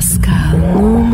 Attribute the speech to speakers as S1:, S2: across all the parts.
S1: Pascal,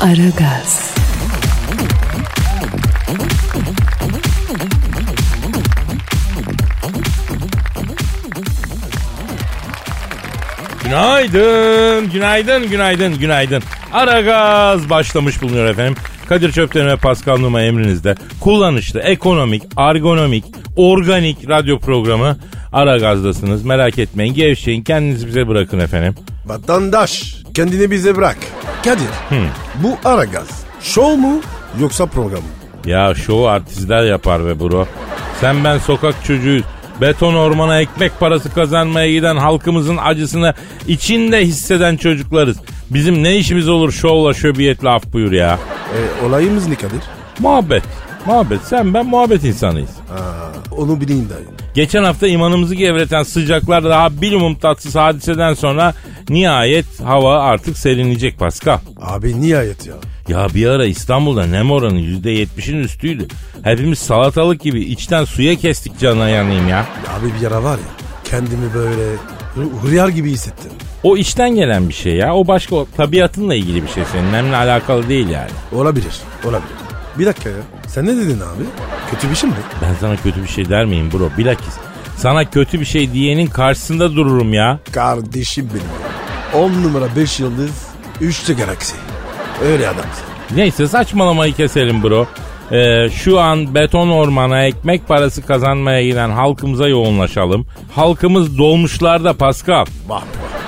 S1: Aragaz,
S2: Günaydın, günaydın, günaydın, günaydın. Ara gaz başlamış bulunuyor efendim. Kadir Çöpten ve Pascal Numa emrinizde. Kullanışlı, ekonomik, argonomik, organik radyo programı Ara Gaz'dasınız. Merak etmeyin, gevşeyin, kendinizi bize bırakın efendim.
S3: Vatandaş kendini bize bırak. Kadir bu ara gaz. Show mu yoksa program mı?
S2: Ya şovu artistler yapar be bro. Sen ben sokak çocuğuyuz. Beton ormana ekmek parası kazanmaya giden halkımızın acısını içinde hisseden çocuklarız. Bizim ne işimiz olur şovla şöbiyetle af buyur ya.
S3: E, olayımız ne Kadir?
S2: Muhabbet. Muhabbet. Sen ben muhabbet insanıyız.
S3: Aa, onu bileyim dayı.
S2: Geçen hafta imanımızı gevreten sıcaklar daha bilumum tatsız hadiseden sonra nihayet hava artık serinleyecek Pascal.
S3: Abi nihayet ya.
S2: Ya bir ara İstanbul'da nem oranı %70'in üstüydü. Hepimiz salatalık gibi içten suya kestik canına yanayım ya.
S3: Abi bir ara var ya kendimi böyle hıyar gibi hissettim.
S2: O içten gelen bir şey ya. O başka o tabiatınla ilgili bir şey. Senin nemle alakalı değil yani.
S3: Olabilir olabilir. Bir dakika ya sen ne dedin abi? Kötü bir şey mi?
S2: Ben sana kötü bir şey der miyim bro? Bilakis sana kötü bir şey diyenin karşısında dururum ya.
S3: Kardeşim benim. 10 numara 5 yıldız 3 de galaksi. Öyle adamsın.
S2: Neyse saçmalamayı keselim bro. Ee, şu an beton ormana ekmek parası kazanmaya giden halkımıza yoğunlaşalım. Halkımız dolmuşlarda Pascal.
S3: Vah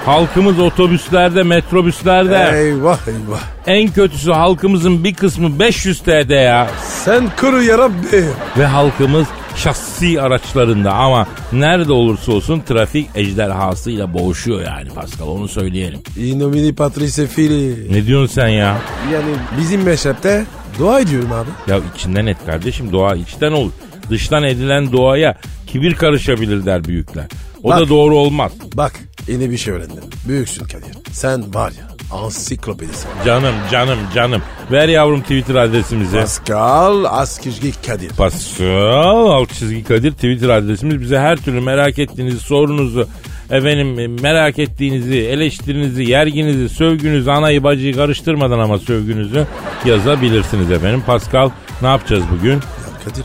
S2: Halkımız otobüslerde, metrobüslerde.
S3: vah. Eyvah eyvah.
S2: En kötüsü halkımızın bir kısmı 500 TL'de ya.
S3: Sen kuru yarabbi.
S2: Ve halkımız şahsi araçlarında ama nerede olursa olsun trafik ejderhasıyla boğuşuyor yani Pascal onu söyleyelim.
S3: Inomini Patrice Fili.
S2: Ne diyorsun sen ya?
S3: Yani bizim meşrepte dua ediyorum abi.
S2: Ya içinden et kardeşim doğa içten olur. Dıştan edilen doğaya kibir karışabilir der büyükler. O
S3: Bak.
S2: da doğru olmaz.
S3: Bak yine bir şey öğrendim. Büyüksün Kadir. Sen var ya ansiklopedisin.
S2: Canım canım canım. Ver yavrum Twitter adresimizi.
S3: Pascal Askizgi Kadir.
S2: Pascal alt çizgi Kadir Twitter adresimiz. Bize her türlü merak ettiğiniz sorunuzu efendim merak ettiğinizi, eleştirinizi, yerginizi, sövgünüzü, anayı bacıyı karıştırmadan ama sövgünüzü yazabilirsiniz efendim. Pascal ne yapacağız bugün?
S3: Ya Kadir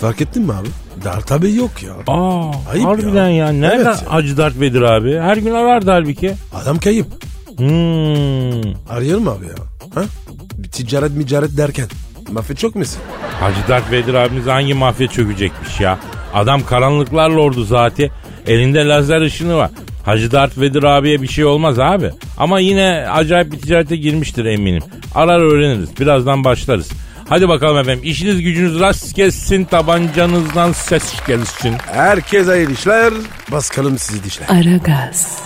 S3: fark ettin mi abi? Dar tabii yok ya.
S2: Aa,
S3: Ayıp
S2: harbiden ya.
S3: ya.
S2: Nerede
S3: Evet ya.
S2: Hacı Dert Vedir abi? Her gün arardı halbuki.
S3: Adam kayıp.
S2: Hmm.
S3: Arayalım abi ya. Ha? Bir ticaret micaret derken. Mafya çok musun?
S2: Hacı Dert Vedir abimiz hangi mafya çökecekmiş ya? Adam karanlıklar lordu zaten. Elinde lazer ışını var. Hacı Dert Vedir abiye bir şey olmaz abi. Ama yine acayip bir ticarete girmiştir eminim. Arar öğreniriz. Birazdan başlarız. Hadi bakalım efendim. İşiniz gücünüz rast gelsin. Tabancanızdan ses gelsin.
S3: Herkes hayırlı işler. Baskalım sizi dişler.
S1: Aragaz,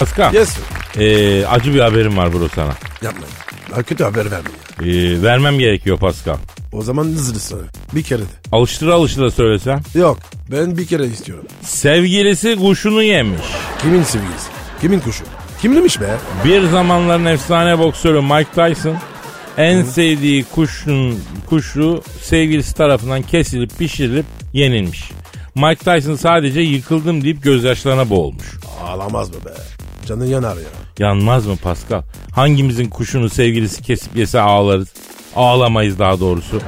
S2: Pascal.
S3: Yes
S2: ee, acı bir haberim var bro sana.
S3: Yapma. Daha kötü haber verme. ya.
S2: Ee, vermem gerekiyor Pascal.
S3: O zaman hızlı söyle. Bir kere de.
S2: Alıştıra alıştıra söylesem.
S3: Yok. Ben bir kere istiyorum.
S2: Sevgilisi kuşunu yemiş.
S3: Kimin sevgilisi? Kimin kuşu? Kimlemiş be?
S2: Bir zamanların efsane boksörü Mike Tyson en sevdiği kuşun kuşu sevgilisi tarafından kesilip pişirilip yenilmiş. Mike Tyson sadece yıkıldım deyip gözyaşlarına boğulmuş.
S3: Ağlamaz mı be? Canın yanar ya.
S2: Yanmaz mı Pascal? Hangimizin kuşunu sevgilisi kesip yese ağlarız? Ağlamayız daha doğrusu.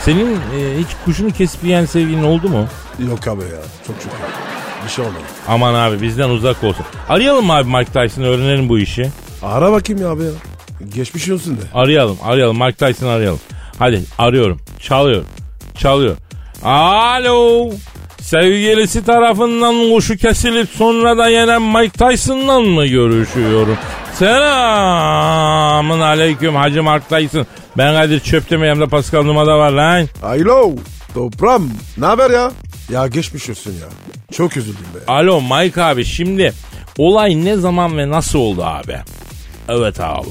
S2: Senin e, hiç kuşunu kesip yiyen sevgilin oldu mu?
S3: Yok abi ya. Çok çok. Bir şey olmadı.
S2: Aman abi bizden uzak olsun. Arayalım mı abi Mike Tyson'ı öğrenelim bu işi.
S3: Ara bakayım ya abi ya. Geçmiş olsun de.
S2: Arayalım arayalım Mike Tyson'ı arayalım. Hadi arıyorum çalıyor çalıyor. Alo sevgilisi tarafından kuşu kesilip sonra da yenen Mike Tyson'la mı görüşüyorum? Selamın aleyküm Hacı Mark Tyson. Ben Kadir Çöptemir yanımda Pascal Numa'da var lan.
S3: Alo. Toprağım. Ne haber ya? Ya geçmiş olsun ya. Çok üzüldüm be.
S2: Alo Mike abi şimdi olay ne zaman ve nasıl oldu abi? Evet abi.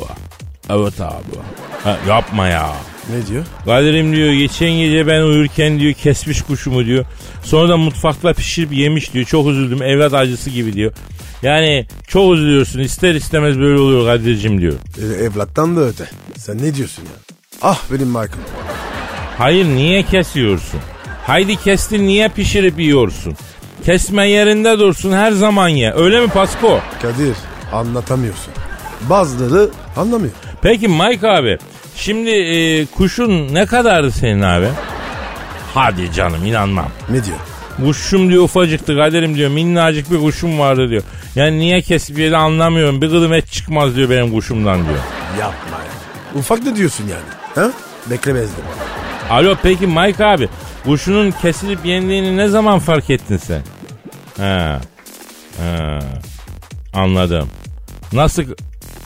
S2: Evet abi. Ha, yapma ya.
S3: Ne diyor?
S2: Kadir'im diyor geçen gece ben uyurken diyor kesmiş kuşumu diyor. Sonra da mutfakta pişirip yemiş diyor. Çok üzüldüm evlat acısı gibi diyor. Yani çok üzülüyorsun ister istemez böyle oluyor Kadir'cim diyor.
S3: E, evlattan da öte. Sen ne diyorsun ya? Ah benim Michael.
S2: Hayır niye kesiyorsun? Haydi kestin niye pişirip yiyorsun? Kesme yerinde dursun her zaman ye. Öyle mi Pasko?
S3: Kadir anlatamıyorsun. Bazıları anlamıyor.
S2: Peki Mike abi şimdi e, kuşun ne kadardı senin abi? Hadi canım inanmam.
S3: Ne diyor?
S2: Kuşum diyor ufacıktı kaderim diyor minnacık bir kuşum vardı diyor. Yani niye kesip yedi anlamıyorum bir gıdım et çıkmaz diyor benim kuşumdan diyor.
S3: Yapma ya. Ufak ne diyorsun yani? Ha? Beklemezdim.
S2: Alo peki Mike abi kuşunun kesilip yendiğini ne zaman fark ettin sen? He. He. Anladım. Nasıl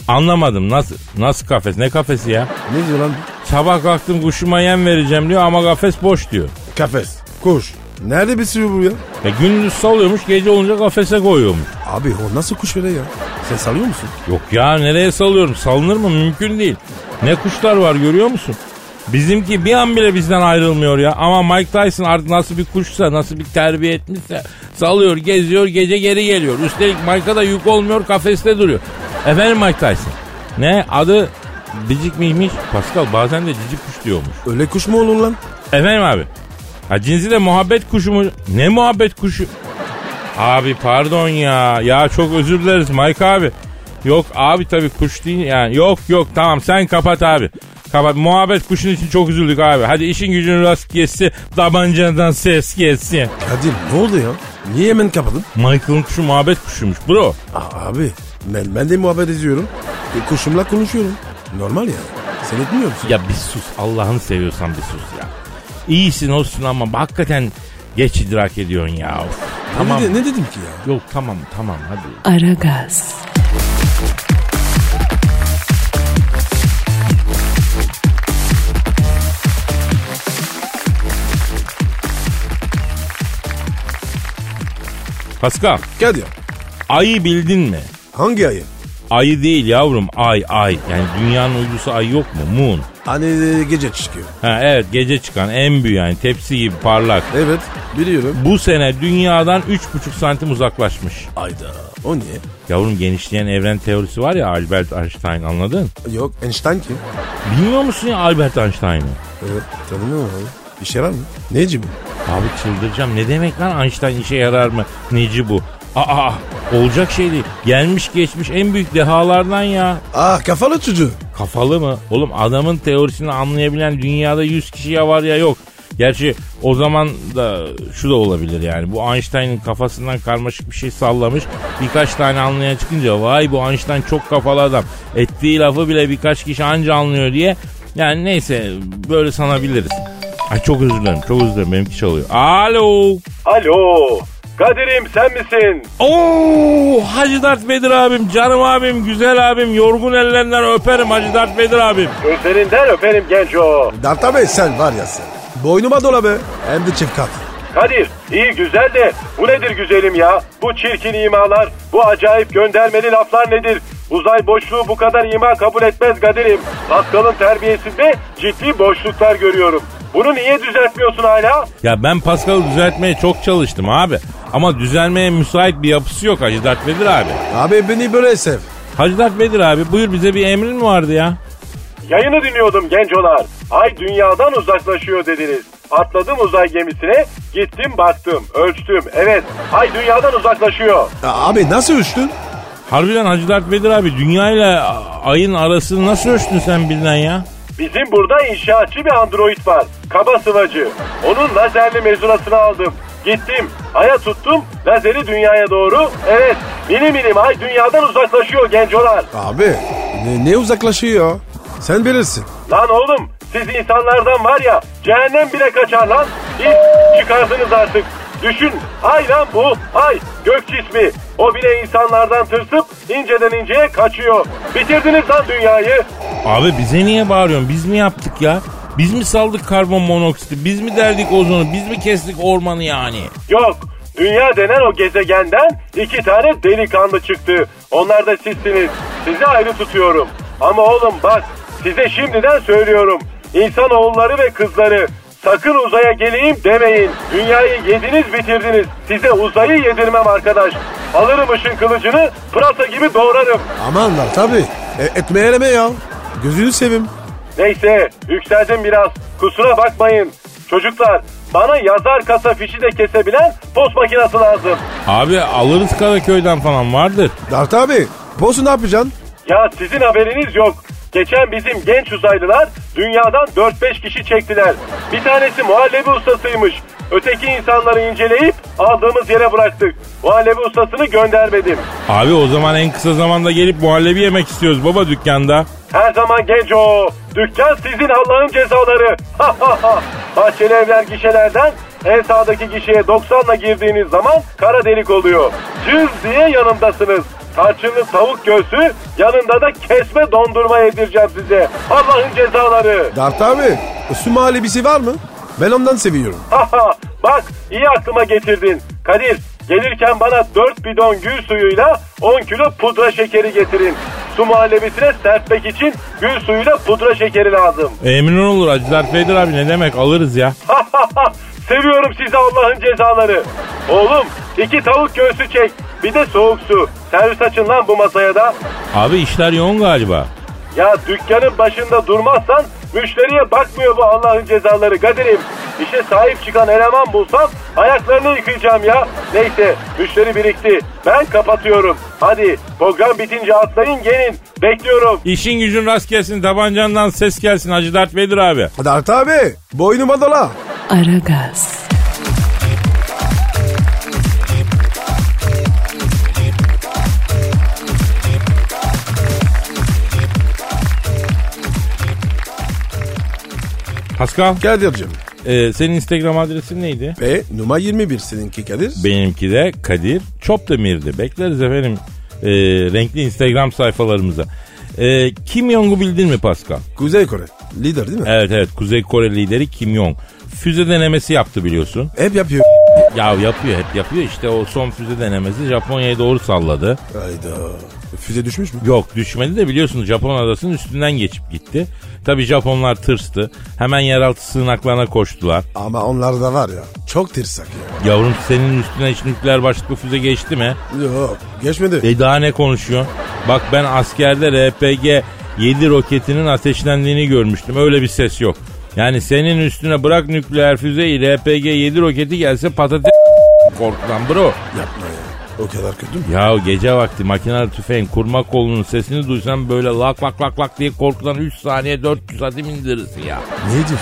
S2: anlamadım nasıl nasıl kafes ne kafesi ya?
S3: Ne diyor lan?
S2: Sabah kalktım kuşuma yem vereceğim diyor ama kafes boş diyor.
S3: Kafes. Kuş. Nerede besliyor bu ya?
S2: E gündüz salıyormuş gece olunca kafese koyuyormuş.
S3: Abi o nasıl kuş öyle ya? Sen salıyor musun?
S2: Yok ya nereye salıyorum salınır mı mümkün değil. Ne kuşlar var görüyor musun? Bizimki bir an bile bizden ayrılmıyor ya. Ama Mike Tyson artık nasıl bir kuşsa, nasıl bir terbiye etmişse salıyor, geziyor, gece geri geliyor. Üstelik Mike'a da yük olmuyor, kafeste duruyor. Efendim Mike Tyson. Ne? Adı Bicik miymiş? Pascal bazen de cicik kuş diyormuş.
S3: Öyle kuş mu olur lan?
S2: Efendim abi. Ha cinsi de muhabbet kuşu mu? Ne muhabbet kuşu? Abi pardon ya. Ya çok özür dileriz Mike abi. Yok abi tabii kuş değil yani. Yok yok tamam sen kapat abi. Kapat. Muhabbet kuşun için çok üzüldük abi. Hadi işin gücün rast gelsin. Tabancadan ses gelsin.
S3: Kadir ne oldu ya? Niye hemen kapadın?
S2: Michael'ın kuşu muhabbet kuşuymuş bro.
S3: Aa, abi ben, ben de muhabbet ediyorum. E, kuşumla konuşuyorum. Normal yani. Sen etmiyor musun?
S2: Ya bir sus Allah'ını seviyorsan bir sus ya. İyisin olsun ama hakikaten geç idrak ediyorsun ya. Of. Tamam.
S3: Ne, dedi- ne dedim ki ya?
S2: Yok tamam tamam hadi.
S1: Aragaz,
S2: Pascal
S3: Kadir
S2: ayı bildin mi?
S3: hangi ayı?
S2: Ayı değil yavrum ay ay. Yani dünyanın uydusu ay yok mu? Moon.
S3: Hani e, gece çıkıyor.
S2: Ha, evet gece çıkan en büyük yani tepsi gibi parlak.
S3: Evet biliyorum.
S2: Bu sene dünyadan 3,5 santim uzaklaşmış.
S3: Ayda. O niye?
S2: Yavrum genişleyen evren teorisi var ya Albert Einstein anladın?
S3: Yok Einstein kim?
S2: Bilmiyor musun ya Albert Einstein'ı?
S3: Evet tanımıyorum abi. İşe yarar mı? Neci bu?
S2: Abi çıldıracağım. Ne demek lan Einstein işe yarar mı? Neci bu? Aa olacak şey değil. Gelmiş geçmiş en büyük dehalardan ya.
S3: Ah kafalı çocuğu.
S2: Kafalı mı? Oğlum adamın teorisini anlayabilen dünyada 100 kişi ya var ya yok. Gerçi o zaman da şu da olabilir yani. Bu Einstein'ın kafasından karmaşık bir şey sallamış. Birkaç tane anlayan çıkınca vay bu Einstein çok kafalı adam. Ettiği lafı bile birkaç kişi anca anlıyor diye. Yani neyse böyle sanabiliriz. Ay çok özür dilerim çok özür dilerim benimki çalıyor. Alo.
S4: Alo. Kadir'im sen misin?
S2: Oo Hacı Dert Bedir abim canım abim güzel abim yorgun ellerinden öperim Hacı Dert Bedir abim.
S4: Gözlerinden öperim genco.
S3: Darta Bey sen var ya sen. Boynuma dola be. Hem de çift kat.
S4: Kadir iyi güzel de bu nedir güzelim ya? Bu çirkin imalar, bu acayip göndermeli laflar nedir? Uzay boşluğu bu kadar ima kabul etmez Kadir'im. Pascal'ın terbiyesinde ciddi boşluklar görüyorum. Bunu niye düzeltmiyorsun hala?
S2: Ya ben Pascal'ı düzeltmeye çok çalıştım abi. Ama düzelmeye müsait bir yapısı yok Hacı Dert Bedir abi.
S3: Abi beni böyle sev.
S2: Hacı Dert Bedir abi buyur bize bir emrin mi vardı ya?
S4: Yayını dinliyordum gencolar. Ay dünyadan uzaklaşıyor dediniz. Atladım uzay gemisine, gittim baktım, ölçtüm. Evet, ay dünyadan uzaklaşıyor.
S3: Ya Abi nasıl uçtun?
S2: Harbiden Hacı Dert Bedir abi dünya ile ayın arasını nasıl ölçtün sen birden ya?
S4: Bizim burada inşaatçı bir android var. Kaba sıvacı. Onun lazerli mezunasını aldım. Gittim. Aya tuttum. Lazeri dünyaya doğru. Evet. Milim milim ay dünyadan uzaklaşıyor gencolar.
S3: Abi ne, ne uzaklaşıyor? Sen bilirsin.
S4: Lan oğlum siz insanlardan var ya cehennem bile kaçar lan. Hiç çıkardınız artık. Düşün ay lan bu ay gök cismi. O bile insanlardan tırsıp inceden inceye kaçıyor. Bitirdiniz lan dünyayı.
S2: Abi bize niye bağırıyorsun? Biz mi yaptık ya? Biz mi saldık karbon monoksiti? Biz mi derdik ozonu? Biz mi kestik ormanı yani?
S4: Yok. Dünya denen o gezegenden iki tane delikanlı çıktı. Onlar da sizsiniz. Sizi ayrı tutuyorum. Ama oğlum bak size şimdiden söylüyorum. İnsanoğulları ve kızları sakın uzaya geleyim demeyin. Dünyayı yediniz bitirdiniz. Size uzayı yedirmem arkadaş. Alırım ışın kılıcını pırasa gibi doğrarım.
S3: Amanlar tabii. E, etmeyeleme ya. Gözünü sevim.
S4: Neyse yükseldim biraz. Kusura bakmayın. Çocuklar bana yazar kasa fişi de kesebilen post makinesi lazım.
S2: Abi alırız Karaköy'den falan vardır.
S3: Dart abi. Boss'u ne yapacaksın?
S4: Ya sizin haberiniz yok. Geçen bizim genç uzaylılar dünyadan 4-5 kişi çektiler. Bir tanesi muhallebi ustasıymış. Öteki insanları inceleyip aldığımız yere bıraktık. Muhallebi ustasını göndermedim.
S2: Abi o zaman en kısa zamanda gelip muhallebi yemek istiyoruz baba dükkanda.
S4: Her zaman genç o. Dükkan sizin Allah'ın cezaları. Bahçeli evler gişelerden en sağdaki gişeye 90'la girdiğiniz zaman kara delik oluyor. Cız diye yanımdasınız. Tarçınlı tavuk göğsü yanında da kesme dondurma yedireceğim size. Allah'ın cezaları.
S3: Dart abi. Su muhallebisi var mı? Ben ondan seviyorum.
S4: Bak iyi aklıma getirdin. Kadir gelirken bana 4 bidon gül suyuyla 10 kilo pudra şekeri getirin. Su muhallebisine serpmek için gül suyuyla pudra şekeri lazım.
S2: Emin olur Acılar Feydir abi ne demek alırız ya.
S4: Seviyorum sizi Allah'ın cezaları. Oğlum iki tavuk göğsü çek. Bir de soğuk su. Servis açın lan bu masaya da.
S2: Abi işler yoğun galiba.
S4: Ya dükkanın başında durmazsan müşteriye bakmıyor bu Allah'ın cezaları Kadir'im. İşe sahip çıkan eleman bulsam ayaklarını yıkayacağım ya. Neyse müşteri birikti. Ben kapatıyorum. Hadi program bitince atlayın gelin. Bekliyorum.
S2: İşin gücün rast gelsin tabancandan ses gelsin Hacı Dert Vedir abi.
S3: Dart abi. Boynuma dola.
S1: Aragaz,
S2: Pascal
S3: Kadir'cim.
S2: e, senin Instagram adresin neydi?
S3: Ve numara 21 seninki Kadir.
S2: Benimki de Kadir Çopdemir'di. Bekleriz efendim e, renkli Instagram sayfalarımıza. E, Kim Jong'u bildin mi Pascal?
S3: Kuzey Kore. Lider değil mi?
S2: Evet evet Kuzey Kore lideri Kim Jong. Füze denemesi yaptı biliyorsun.
S3: Hep yapıyor.
S2: Ya yapıyor hep yapıyor işte o son füze denemesi Japonya'ya doğru salladı.
S3: Hayda. Füze düşmüş mü?
S2: Yok düşmedi de biliyorsunuz Japon adasının üstünden geçip gitti. Tabi Japonlar tırstı. Hemen yeraltı sığınaklarına koştular.
S3: Ama onlar da var ya. Çok tırsak ya.
S2: Yavrum senin üstüne hiç nükleer başlıklı füze geçti mi?
S3: Yok. Geçmedi.
S2: E daha ne konuşuyorsun? Bak ben askerde RPG 7 roketinin ateşlendiğini görmüştüm. Öyle bir ses yok. Yani senin üstüne bırak nükleer füzeyi RPG 7 roketi gelse patates korkudan bro.
S3: Yapma ya. O kadar kötü mü?
S2: Ya gece vakti makinalı tüfeğin kurma kolunun sesini duysan böyle lak lak lak lak diye korkudan 3 saniye 400 adım indirirsin ya.
S3: Ne diyorsun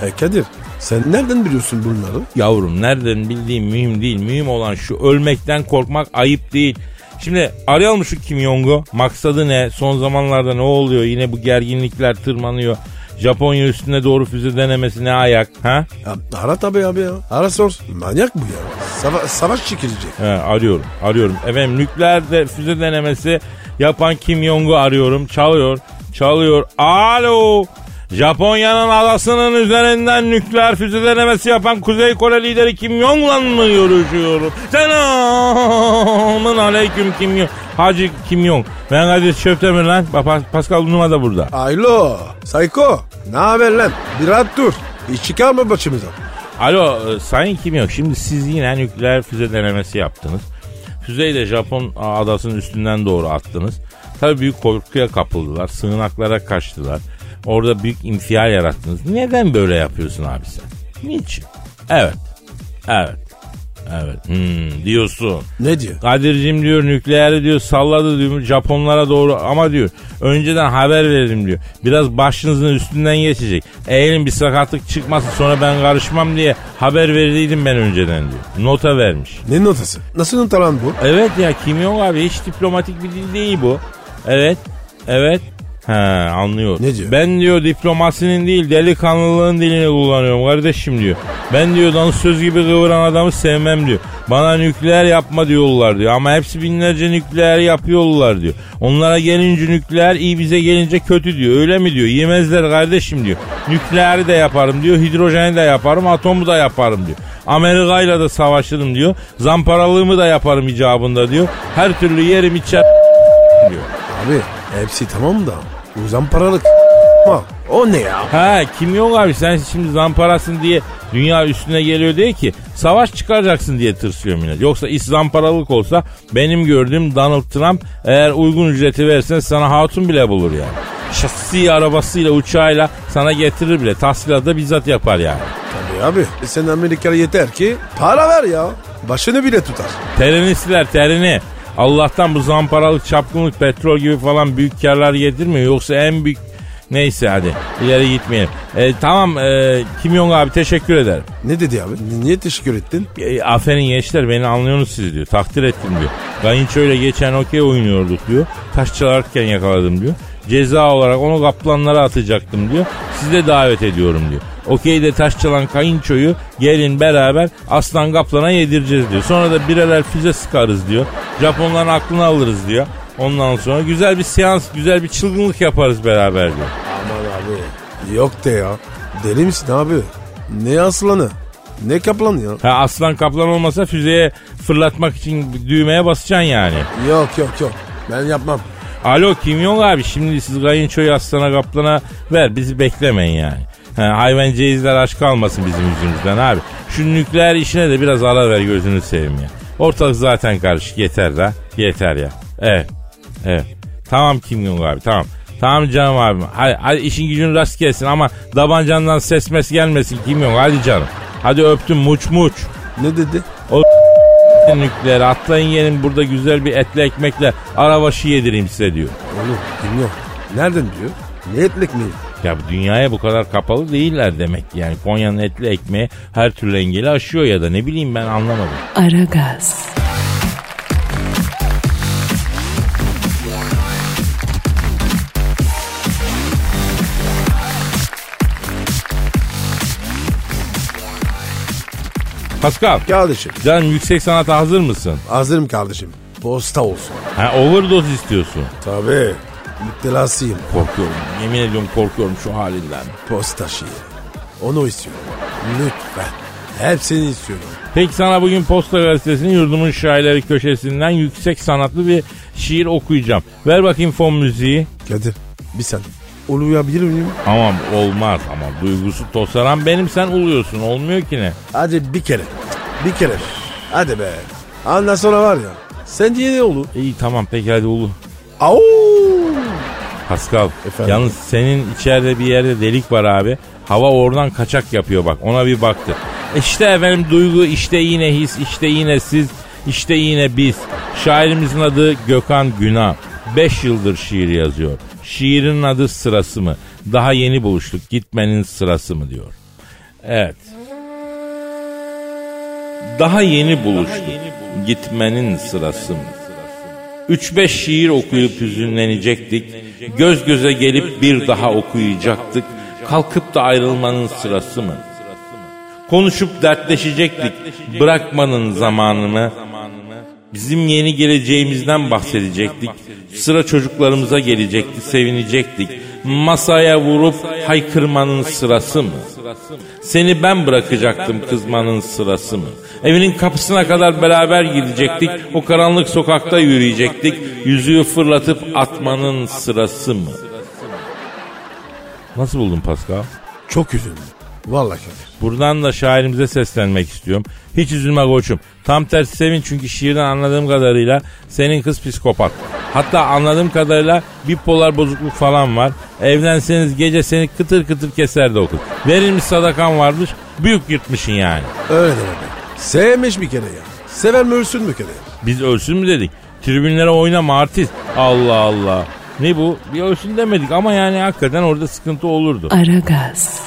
S3: Kadir? E Kadir sen nereden biliyorsun bunları?
S2: Yavrum nereden bildiğim mühim değil. Mühim olan şu ölmekten korkmak ayıp değil. Şimdi arayalım şu Kim Jong'u. Maksadı ne? Son zamanlarda ne oluyor? Yine bu gerginlikler tırmanıyor. Japonya üstüne doğru füze denemesi ne ayak? Ha?
S3: Ya, ara tabii abi ya. Ara sor. Manyak bu ya. Sava- savaş çekilecek.
S2: He, arıyorum, arıyorum. Efendim nükleer de füze denemesi yapan Kim Jong'u arıyorum. Çalıyor, çalıyor. Alo. Japonya'nın adasının üzerinden nükleer füze denemesi yapan Kuzey Kore lideri Kim Jong'la mı görüşüyorum? Selamın aleyküm Kim Jong. Hacı Kim Jong. Ben Kadir Çöptemir lan. Bak Pascal Numa da burada.
S3: Alo. Sayko. Ne haber lan? Bir rahat dur. Hiç çıkarma başımıza.
S2: Alo e, Sayın Kim Jong. Şimdi siz yine nükleer füze denemesi yaptınız. Füzeyi de Japon adasının üstünden doğru attınız. Tabii büyük korkuya kapıldılar. Sığınaklara kaçtılar. Orada büyük infial yarattınız. Neden böyle yapıyorsun abi sen? Niçin? Evet. Evet. Evet. Hmm, diyorsun.
S3: Ne diyor?
S2: Kadir'cim diyor nükleeri diyor salladı diyor Japonlara doğru ama diyor önceden haber verelim diyor. Biraz başınızın üstünden geçecek. Eğilin bir sakatlık çıkmasın sonra ben karışmam diye haber verdiydim ben önceden diyor. Nota vermiş.
S3: Ne notası? Nasıl nota lan bu?
S2: Evet ya Kim Jong abi hiç diplomatik bir dil değil bu. Evet. Evet. He anlıyor.
S3: Ne diyor?
S2: Ben diyor diplomasinin değil delikanlılığın dilini kullanıyorum kardeşim diyor. Ben diyor dansöz gibi kıvıran adamı sevmem diyor. Bana nükleer yapma diyorlar diyor. Ama hepsi binlerce nükleer yapıyorlar diyor. Onlara gelince nükleer iyi bize gelince kötü diyor. Öyle mi diyor? Yemezler kardeşim diyor. Nükleeri de yaparım diyor. Hidrojeni de yaparım. Atomu da yaparım diyor. Amerika'yla da savaşırım diyor. Zamparalığımı da yaparım icabında diyor. Her türlü yerim içer diyor.
S3: Abi hepsi tamam da uzan paralık. Ama o ne ya?
S2: Ha kim yok abi sen şimdi zamparasın diye dünya üstüne geliyor diye ki savaş çıkaracaksın diye tırsıyor millet. Yoksa iş zamparalık olsa benim gördüğüm Donald Trump eğer uygun ücreti versen sana hatun bile bulur yani. Şahsi arabasıyla uçağıyla sana getirir bile tahsilatı da bizzat yapar yani.
S3: Tabii abi. E sen Amerika'ya yeter ki para ver ya. Başını bile tutar.
S2: Terini siler terini. Allah'tan bu zamparalık, çapkınlık, petrol gibi falan büyük karlar getirmiyor. Yoksa en büyük... Neyse hadi ileri gitmeyelim. E, tamam e, Kim Jong abi teşekkür ederim.
S3: Ne dedi abi? Niye teşekkür ettin?
S2: E, aferin gençler beni anlıyorsunuz siz diyor. Takdir ettim diyor. Kayınçoyla geçen okey oynuyorduk diyor. Taş çalarken yakaladım diyor. Ceza olarak onu kaplanlara atacaktım diyor. Sizi de davet ediyorum diyor. Okeyde taş çalan kayınçoyu gelin beraber aslan kaplana yedireceğiz diyor. Sonra da bireler füze sıkarız diyor. Japonların aklını alırız diyor. Ondan sonra güzel bir seans, güzel bir çılgınlık yaparız beraber diyor.
S3: Aman abi. Yok de ya. Deli misin abi? Ne aslanı? Ne kaplan ya?
S2: Ha aslan kaplan olmasa füzeye fırlatmak için düğmeye basacaksın yani.
S3: Yok yok yok. Ben yapmam.
S2: Alo Kim Jong abi şimdi siz kayınçoyu aslana kaplana ver bizi beklemeyin yani. Ha, hayvancağızlar aşk kalmasın bizim yüzümüzden abi. Şu nükleer işine de biraz ara ver gözünü seveyim ya. Ortalık zaten karışık yeter da yeter ya. Evet evet tamam Kim Jong abi tamam. Tamam canım abim. Hadi, hadi işin gücün rast gelsin ama tabancandan ses mes gelmesin Kim Jong hadi canım. Hadi öptüm muç muç.
S3: Ne dedi?
S2: Nükleer atlayın gelin burada güzel bir etli ekmekle arabaşı yedireyim size diyor.
S3: Oğlum bilmiyorum. Nereden diyor? Ne etmek mi?
S2: Ya bu dünyaya bu kadar kapalı değiller demek ki. yani. Konya'nın etli ekmeği her türlü engeli aşıyor ya da ne bileyim ben anlamadım.
S1: Aragaz,
S2: Pascal,
S3: Kardeşim.
S2: canım yüksek sanata hazır mısın?
S3: Hazırım kardeşim. Posta olsun.
S2: Ha overdose istiyorsun.
S3: Tabii. Müptelasıyım.
S2: Korkuyorum. Yemin ediyorum korkuyorum şu halinden.
S3: Posta şiiri. Onu istiyorum. Lütfen. Hepsini istiyorum.
S2: Peki sana bugün Posta Gazetesi'nin yurdumun şairleri köşesinden yüksek sanatlı bir şiir okuyacağım. Ver bakayım fon müziği.
S3: Kadir bir saniye. Uluyabilir miyim?
S2: Ama olmaz ama duygusu tosaran benim sen uluyorsun olmuyor ki ne?
S3: Hadi bir kere. Bir kere. Hadi be. Ondan sonra var ya. Sen diye ne olur?
S2: İyi tamam peki hadi ulu. Pascal
S3: Efendim?
S2: yalnız senin içeride bir yerde delik var abi. Hava oradan kaçak yapıyor bak ona bir baktı. İşte efendim duygu işte yine his işte yine siz işte yine biz. Şairimizin adı Gökhan Günah. 5 yıldır şiir yazıyor. Şiirin adı sırası mı? Daha yeni buluştuk gitmenin sırası mı diyor. Evet. Daha yeni buluştuk. Gitmenin sırası mı? Üç beş şiir okuyup hüzünlenecektik. Göz göze gelip bir daha okuyacaktık. Kalkıp da ayrılmanın sırası mı? Konuşup dertleşecektik. Bırakmanın zamanı mı? Bizim yeni geleceğimizden bahsedecektik. Sıra çocuklarımıza gelecekti, sevinecektik. Masaya vurup haykırmanın sırası mı? Seni ben bırakacaktım kızmanın sırası mı? Evinin kapısına kadar beraber gidecektik. O karanlık sokakta yürüyecektik. Yüzüğü fırlatıp atmanın sırası mı? Nasıl buldun Pascal?
S3: Çok üzüldüm. Vallahi Kadir.
S2: Buradan da şairimize seslenmek istiyorum. Hiç üzülme koçum. Tam tersi sevin çünkü şiirden anladığım kadarıyla senin kız psikopat. Hatta anladığım kadarıyla bipolar bozukluk falan var. Evlenseniz gece seni kıtır kıtır keser de okur. Verilmiş sadakan varmış büyük yırtmışın yani.
S3: Öyle be. Sevmiş bir kere ya. Sever mi ölsün mü kere?
S2: Biz ölsün mü dedik? Tribünlere oynama artist. Allah Allah. Ne bu? Bir ölsün demedik ama yani hakikaten orada sıkıntı olurdu.
S1: Aragaz,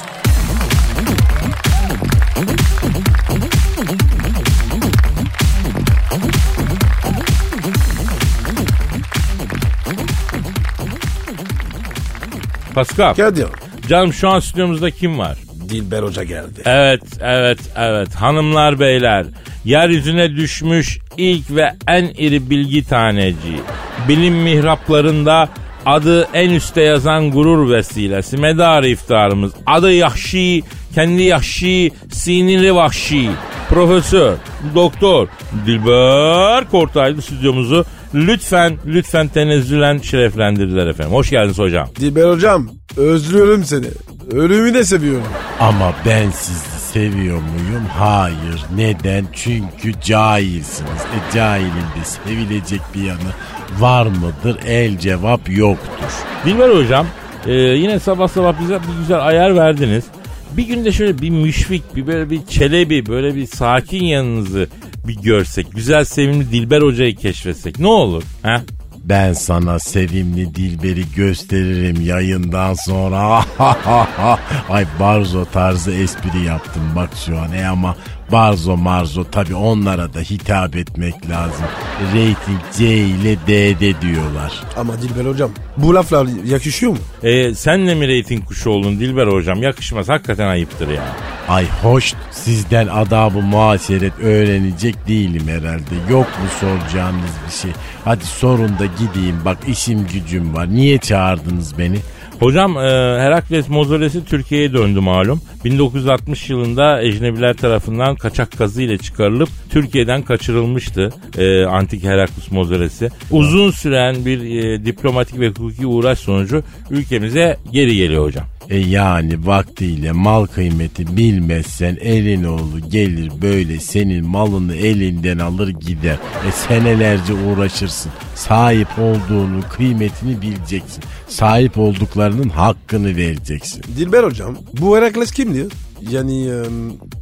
S2: Pascal.
S3: Kadir.
S2: Canım şu an stüdyomuzda kim var?
S3: Dilber Hoca geldi.
S2: Evet, evet, evet. Hanımlar, beyler. Yeryüzüne düşmüş ilk ve en iri bilgi taneci. Bilim mihraplarında adı en üste yazan gurur vesilesi. Medar iftarımız. Adı Yahşi, kendi Yahşi, siniri vahşi. Profesör, doktor Dilber Kortaylı stüdyomuzu lütfen, lütfen tenezzülen şereflendirdiler efendim. Hoş geldiniz hocam.
S3: Dilber Hocam özlüyorum seni. Ölümü de seviyorum.
S5: Ama ben sizi seviyor muyum? Hayır. Neden? Çünkü cahilsiniz. E cahilin de sevilecek bir yanı var mıdır? El cevap yoktur.
S2: Dilber hocam e, yine sabah sabah bize bir güzel ayar verdiniz. Bir günde şöyle bir müşfik, bir böyle bir çelebi, böyle bir sakin yanınızı bir görsek, güzel sevimli Dilber hocayı keşfetsek ne olur? He?
S5: Ben sana sevimli Dilber'i gösteririm yayından sonra. Ay Barzo tarzı espri yaptım bak şu an. E ama Barzo Marzo tabi onlara da hitap etmek lazım. Rating C ile D'de diyorlar.
S3: Ama Dilber Hocam bu laflar yakışıyor mu?
S2: E, sen de mi reyting kuşu oldun Dilber hocam? Yakışmaz, hakikaten ayıptır ya.
S5: Ay hoş sizden adabı muaşeret öğrenecek değilim herhalde. Yok mu soracağınız bir şey? Hadi sorun da gideyim bak işim gücüm var. Niye çağırdınız beni?
S2: Hocam e, Herakles mozolesi Türkiye'ye döndü malum. 1960 yılında ecnebiler tarafından kaçak kazı ile çıkarılıp Türkiye'den kaçırılmıştı e, antik Herakles mozolesi. Uzun süren bir e, diplomatik ve hukuki uğraş sonucu ülkemize geri geliyor hocam.
S5: E yani vaktiyle mal kıymeti bilmezsen elin oğlu gelir böyle senin malını elinden alır gider. E senelerce uğraşırsın. Sahip olduğunu kıymetini bileceksin. Sahip olduklarının hakkını vereceksin.
S3: Dilber Hocam bu Herakles kimdi? Yani e,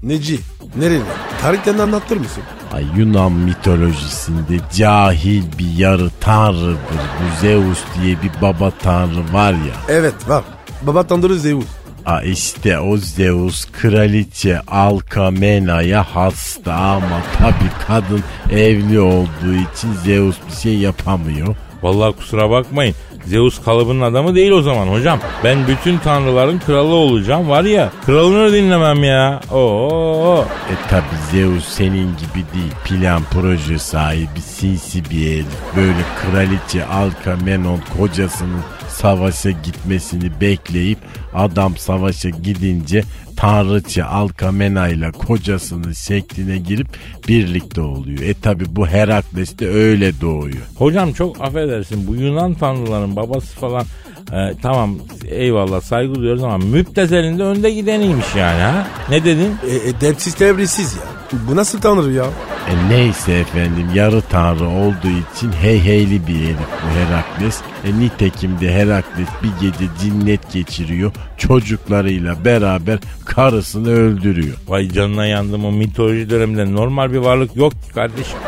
S3: neci? Nereli? Tarihten anlatır mısın?
S5: Ay Yunan mitolojisinde cahil bir yarı tanrıdır. Bu Zeus diye bir baba tanrı var ya.
S3: Evet var. Baba Tanrı Zeus.
S5: A işte o Zeus kraliçe Alkamena'ya hasta ama tabi kadın evli olduğu için Zeus bir şey yapamıyor.
S2: Vallahi kusura bakmayın. Zeus kalıbının adamı değil o zaman hocam. Ben bütün tanrıların kralı olacağım var ya. Kralını dinlemem ya. Oo.
S5: E tabi Zeus senin gibi değil. Plan proje sahibi sinsi bir herif. Böyle kraliçe Alkamenon kocasının savaşa gitmesini bekleyip adam savaşa gidince tanrıça Alkamena ile kocasının şekline girip birlikte oluyor. E tabi bu Herakles de öyle doğuyor.
S2: Hocam çok affedersin bu Yunan tanrıların babası falan e, tamam eyvallah saygı duyuyoruz ama müptezelinde önde gideniymiş yani ha. Ne dedin?
S3: E, e, depsiz tebrisiz ya. Bu nasıl tanrı ya?
S5: E neyse efendim yarı tanrı olduğu için hey heyli bir herif bu Herakles. E nitekim de Herakles bir gece cinnet geçiriyor. Çocuklarıyla beraber karısını öldürüyor.
S2: Vay canına yandım o mitoloji döneminde normal bir varlık yok ki kardeşim.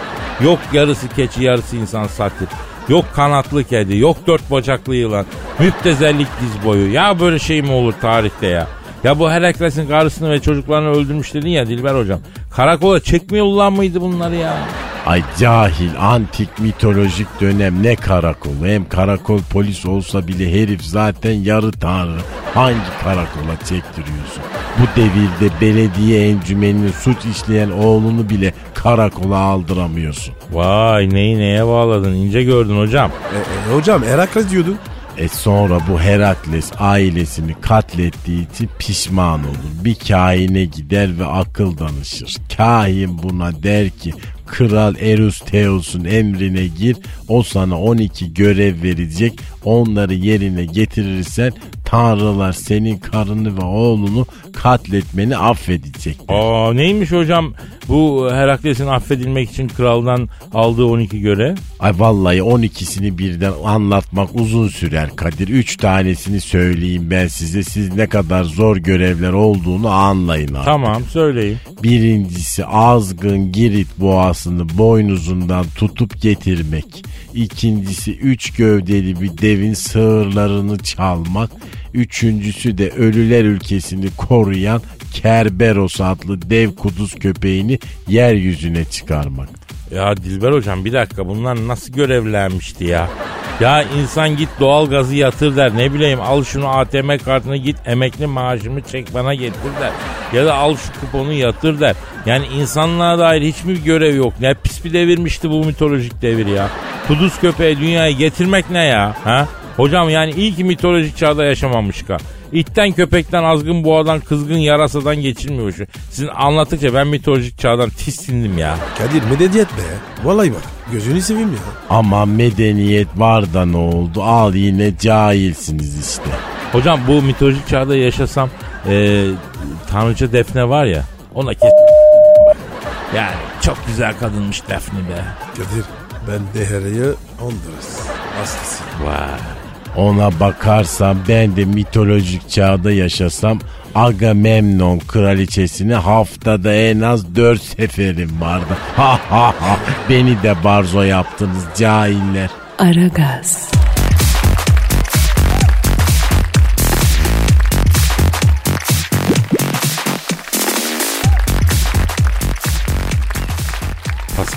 S2: Yok yarısı keçi yarısı insan satir. Yok kanatlı kedi, yok dört bacaklı yılan. Müptezellik diz boyu. Ya böyle şey mi olur tarihte ya? Ya bu Herakles'in karısını ve çocuklarını öldürmüş dedin ya Dilber hocam. Karakola çekmiyor ulan mıydı bunları ya?
S5: Ay cahil antik mitolojik dönem ne karakolu hem karakol polis olsa bile herif zaten yarı tanrı. Hangi karakola çektiriyorsun? Bu devirde belediye encümeninin suç işleyen oğlunu bile karakola aldıramıyorsun.
S2: Vay neyi neye bağladın ince gördün hocam.
S3: E, e, hocam Herakles diyordun.
S5: E sonra bu Herakles ailesini katlettiği için pişman olur. Bir kahine gider ve akıl danışır. Kahin buna der ki Kral Eurystheus'un emrine gir. O sana 12 görev verecek. Onları yerine getirirsen tanrılar senin karını ve oğlunu katletmeni affedecek.
S2: Aa neymiş hocam bu Herakles'in affedilmek için kraldan aldığı 12 görev?
S5: Ay vallahi 12'sini birden anlatmak uzun sürer Kadir. 3 tanesini söyleyeyim ben size. Siz ne kadar zor görevler olduğunu anlayın abi.
S2: Tamam söyleyin.
S5: Birincisi azgın Girit boğasını boynuzundan tutup getirmek. İkincisi üç gövdeli bir devin sığırlarını çalmak. Üçüncüsü de ölüler ülkesini koruyan Kerberos adlı dev kuduz köpeğini yeryüzüne çıkarmak.
S2: Ya Dilber hocam bir dakika bunlar nasıl görevlenmişti ya? Ya insan git doğal gazı yatır der. Ne bileyim al şunu ATM kartını git emekli maaşımı çek bana getir der. Ya da al şu kuponu yatır der. Yani insanlığa dair hiçbir görev yok. Ne pis bir devirmişti bu mitolojik devir ya. Kuduz köpeği dünyaya getirmek ne ya? Ha? Hocam yani iyi ki mitolojik çağda yaşamamış ha. İtten köpekten azgın boğadan kızgın yarasadan geçilmiyor şu. Sizin anlattıkça ben mitolojik çağdan tissindim ya.
S3: Kadir medeniyet be. Vallahi bak gözünü seveyim ya.
S5: Ama medeniyet var da ne oldu? Al yine cahilsiniz işte.
S2: Hocam bu mitolojik çağda yaşasam e, Tanrıça Defne var ya ona kes... Yani çok güzel kadınmış Defne be.
S3: Kadir ben Dehera'yı Honduras hastasıyım.
S2: Vay.
S5: Ona bakarsam ben de mitolojik çağda yaşasam Agamemnon kraliçesini haftada en az dört seferim vardı. Ha ha ha beni de barzo yaptınız cahiller.
S1: Aragaz,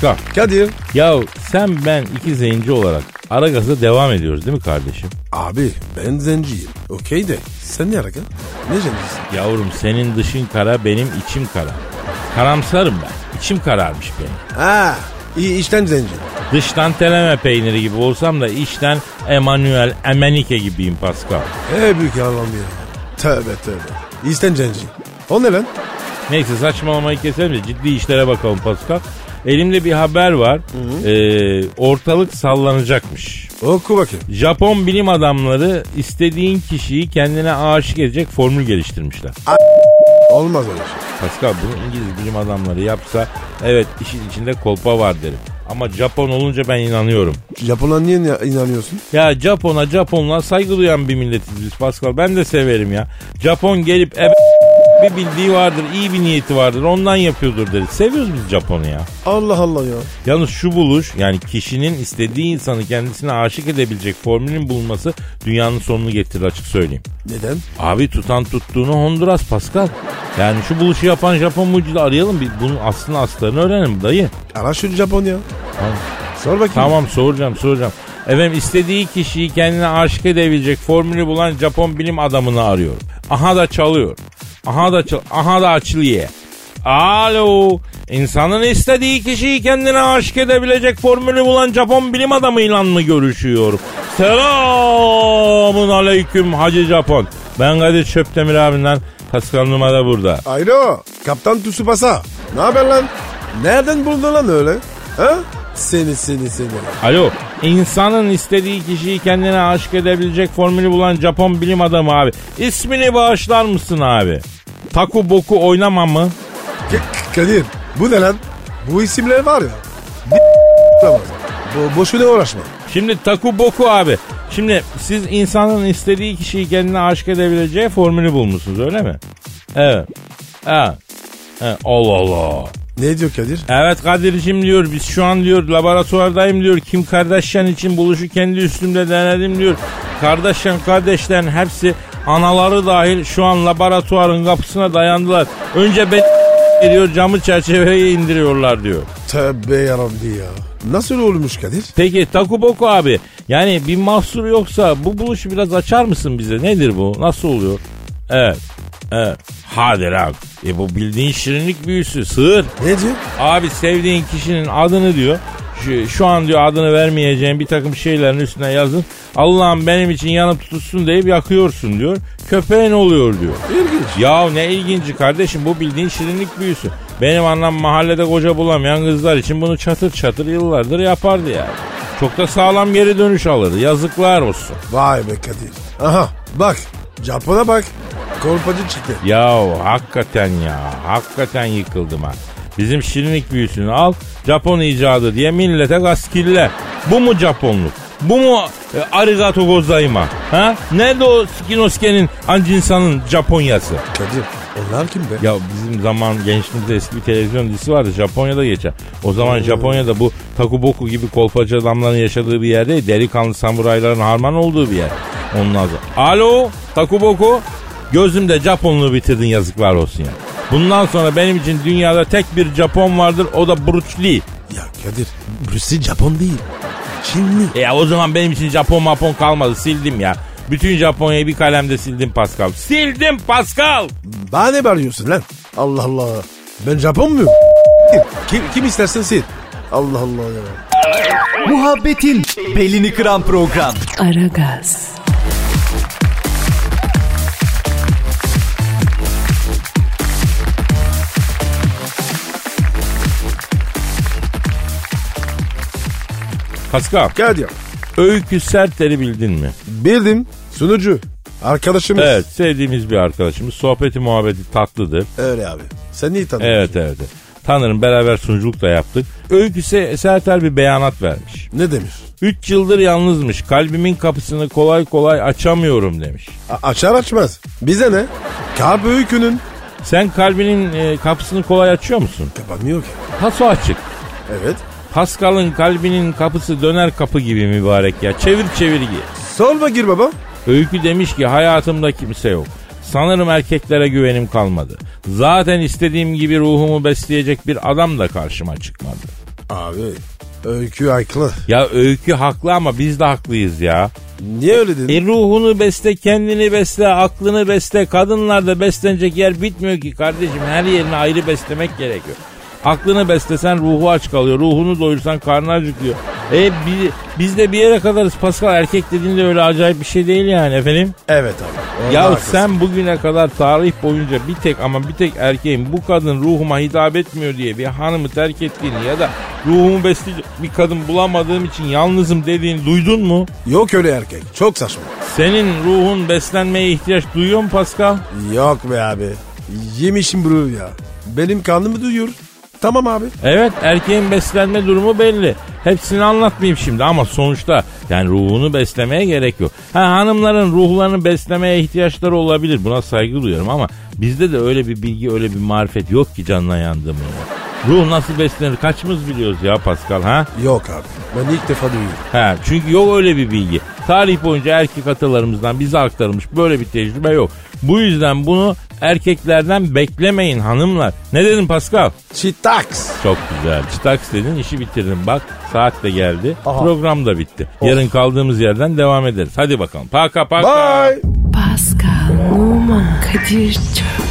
S2: Pascal.
S3: Kadir.
S2: Ya sen ben iki zenci olarak Aragaz'a devam ediyoruz değil mi kardeşim?
S3: Abi ben zenciyim. Okey de sen ne arakan? Ne zencisin?
S2: Yavrum senin dışın kara benim içim kara. Karamsarım ben. İçim kararmış benim.
S3: Ha iyi işten zenci.
S2: Dıştan teleme peyniri gibi olsam da içten Emanuel Emenike gibiyim Pascal.
S3: E büyük yalan ya. Tövbe tövbe. İşten zenci. O ne lan?
S2: Neyse saçmalamayı keselim de ciddi işlere bakalım Pascal. Elimde bir haber var. Ee, ortalık sallanacakmış.
S3: Oku bakayım.
S2: Japon bilim adamları istediğin kişiyi kendine aşık edecek formül geliştirmişler.
S3: Olmaz öyle şey.
S2: Pascal bunu İngiliz bilim adamları yapsa evet işin içinde kolpa var derim. Ama Japon olunca ben inanıyorum.
S3: Japon'a niye ina- inanıyorsun?
S2: Ya Japon'a Japonla saygı duyan bir milletiz biz Pascal. Ben de severim ya. Japon gelip ebe bir bildiği vardır, iyi bir niyeti vardır. Ondan yapıyordur deriz. Seviyoruz biz Japon'u ya.
S3: Allah Allah ya.
S2: Yalnız şu buluş yani kişinin istediği insanı kendisine aşık edebilecek formülün bulunması dünyanın sonunu getirir açık söyleyeyim.
S3: Neden?
S2: Abi tutan tuttuğunu Honduras Pascal. Yani şu buluşu yapan Japon mucidi arayalım. Bir bunun aslını aslarını öğrenelim dayı.
S3: Ara şu Japon ya.
S2: Tamam.
S3: Sor bakayım.
S2: Tamam soracağım soracağım. Efendim istediği kişiyi kendine aşık edebilecek formülü bulan Japon bilim adamını arıyorum. Aha da çalıyor. Aha da çal aha da açılıyor. Alo. İnsanın istediği kişiyi kendine aşık edebilecek formülü bulan Japon bilim adamıyla mı görüşüyorum? Selamun aleyküm Hacı Japon. Ben Kadir Çöptemir abinden Pascal numara burada.
S3: Alo. Kaptan Tsubasa. Ne haber lan? Nereden buldun lan öyle? Ha? Seni seni seni.
S2: Alo, insanın istediği kişiyi kendine aşık edebilecek formülü bulan Japon bilim adamı abi. İsmini bağışlar mısın abi? Taku boku oynama mı?
S3: K- Kadir bu ne lan? Bu isimler var ya. Bo boşuna uğraşma.
S2: Şimdi taku boku abi. Şimdi siz insanın istediği kişiyi kendine aşık edebileceği formülü bulmuşsunuz öyle mi? Evet. Evet. evet. Allah Allah.
S3: Ne diyor Kadir?
S2: Evet Kadir'cim diyor biz şu an diyor laboratuvardayım diyor. Kim Kardashian için buluşu kendi üstümde denedim diyor. Kardashian kardeşlerin hepsi anaları dahil şu an laboratuvarın kapısına dayandılar. Önce ben diyor camı çerçeveye indiriyorlar diyor.
S3: Tövbe yarabbi ya. Nasıl olmuş Kadir?
S2: Peki Takuboku abi yani bir mahsur yoksa bu buluşu biraz açar mısın bize? Nedir bu? Nasıl oluyor? Evet. Evet. Hadi lan. E bu bildiğin şirinlik büyüsü. Sığır.
S3: Ne diyor?
S2: Abi sevdiğin kişinin adını diyor. Şu, şu an diyor adını vermeyeceğim bir takım şeylerin üstüne yazın. Allah'ım benim için yanıp tutuşsun deyip yakıyorsun diyor. Köpeğin oluyor diyor.
S3: İlginç.
S2: Ya ne ilginci kardeşim bu bildiğin şirinlik büyüsü. Benim annem mahallede koca bulamayan kızlar için bunu çatır çatır yıllardır yapardı yani. Çok da sağlam geri dönüş alırdı. Yazıklar olsun.
S3: Vay be Kadir. Aha bak. Japon'a bak. Kolpacı çıktı.
S2: Ya hakikaten ya. Hakikaten yıkıldım ha. Bizim şirinlik büyüsünü al. Japon icadı diye millete gaskille. Bu mu Japonluk? Bu mu e, arigato gozaimasu? Ha? Nerede o Skinosuke'nin Anjinsa'nın Japonyası?
S3: Kadir onlar kim be?
S2: Ya bizim zaman gençliğimizde eski bir televizyon dizisi vardı. Japonya'da geçer. O zaman Japonya'da bu Takuboku gibi kolpacı adamların yaşadığı bir yer değil. Delikanlı samurayların harman olduğu bir yer. Onun adı. Alo Takuboku. Gözümde Japonluğu bitirdin yazıklar olsun ya. Bundan sonra benim için dünyada tek bir Japon vardır o da Bruce Lee.
S3: Ya Kadir burası Japon değil. Çinli.
S2: E o zaman benim için Japon mapon kalmadı sildim ya. Bütün Japonya'yı bir kalemde sildim Pascal. Sildim Pascal.
S3: Bana ne bağırıyorsun lan? Allah Allah. Ben Japon muyum? Kim, kim istersen sil. Allah Allah ya.
S6: Muhabbetin belini kıran program.
S1: Aragaz,
S2: Pascal,
S3: Kadir.
S2: Öykü Serter'i bildin mi?
S3: Bildim. Sunucu. Arkadaşımız.
S2: Evet, sevdiğimiz bir arkadaşımız. Sohbeti muhabbeti tatlıdır.
S3: Öyle abi. Sen iyi tanıyorsun.
S2: Evet, evet. Tanırım, beraber sunuculuk da yaptık. Öykü Se- Serter bir beyanat vermiş.
S3: Ne demiş?
S2: 3 yıldır yalnızmış. Kalbimin kapısını kolay kolay açamıyorum demiş.
S3: A- açar açmaz. Bize ne? Kalp öykünün.
S2: Sen kalbinin e, kapısını kolay açıyor musun?
S3: Kapanmıyor ki.
S2: Paso açık.
S3: Evet.
S2: Pascal'ın kalbinin kapısı döner kapı gibi mübarek ya. Çevir çevir gir.
S3: Sorma gir baba.
S2: Öykü demiş ki hayatımda kimse yok. Sanırım erkeklere güvenim kalmadı. Zaten istediğim gibi ruhumu besleyecek bir adam da karşıma çıkmadı.
S3: Abi öykü haklı.
S2: Ya öykü haklı ama biz de haklıyız ya.
S3: Niye öyle dedin?
S2: E ruhunu besle, kendini besle, aklını besle. Kadınlarda beslenecek yer bitmiyor ki kardeşim. Her yerini ayrı beslemek gerekiyor. Aklını beslesen ruhu aç kalıyor. Ruhunu doyursan karnı acıkıyor. E bi- biz de bir yere kadarız Pascal. Erkek dediğinde öyle acayip bir şey değil yani efendim.
S3: Evet abi.
S2: Ya
S3: haklısın.
S2: sen bugüne kadar tarih boyunca bir tek ama bir tek erkeğin bu kadın ruhuma hitap etmiyor diye bir hanımı terk ettiğini ya da ruhumu besleyecek bir kadın bulamadığım için yalnızım dediğini duydun mu?
S3: Yok öyle erkek. Çok saçma.
S2: Senin ruhun beslenmeye ihtiyaç duyuyor mu Pascal?
S3: Yok be abi. Yemişim bunu ya. Benim karnımı duyuyor. Tamam abi.
S2: Evet erkeğin beslenme durumu belli. Hepsini anlatmayayım şimdi ama sonuçta yani ruhunu beslemeye gerek yok. Ha hanımların ruhlarını beslemeye ihtiyaçları olabilir. Buna saygı duyuyorum ama bizde de öyle bir bilgi öyle bir marifet yok ki canına yandığımı. Ruh nasıl beslenir kaçımız biliyoruz ya Pascal ha?
S3: Yok abi. Ben ilk defa duyuyorum.
S2: Ha, çünkü yok öyle bir bilgi. Tarih boyunca erkek atalarımızdan bize aktarılmış böyle bir tecrübe yok. Bu yüzden bunu erkeklerden beklemeyin hanımlar. Ne dedin Pascal?
S3: Çitaks.
S2: Çok güzel. Çıtaks dedin işi bitirdim bak. Saat de geldi.
S3: Aha.
S2: Program da bitti. Yarın kaldığımız yerden devam ederiz. Hadi bakalım. Paka paka.
S3: Bye.
S1: Pascal, Oman, Kadir çok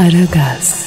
S1: Aragaz.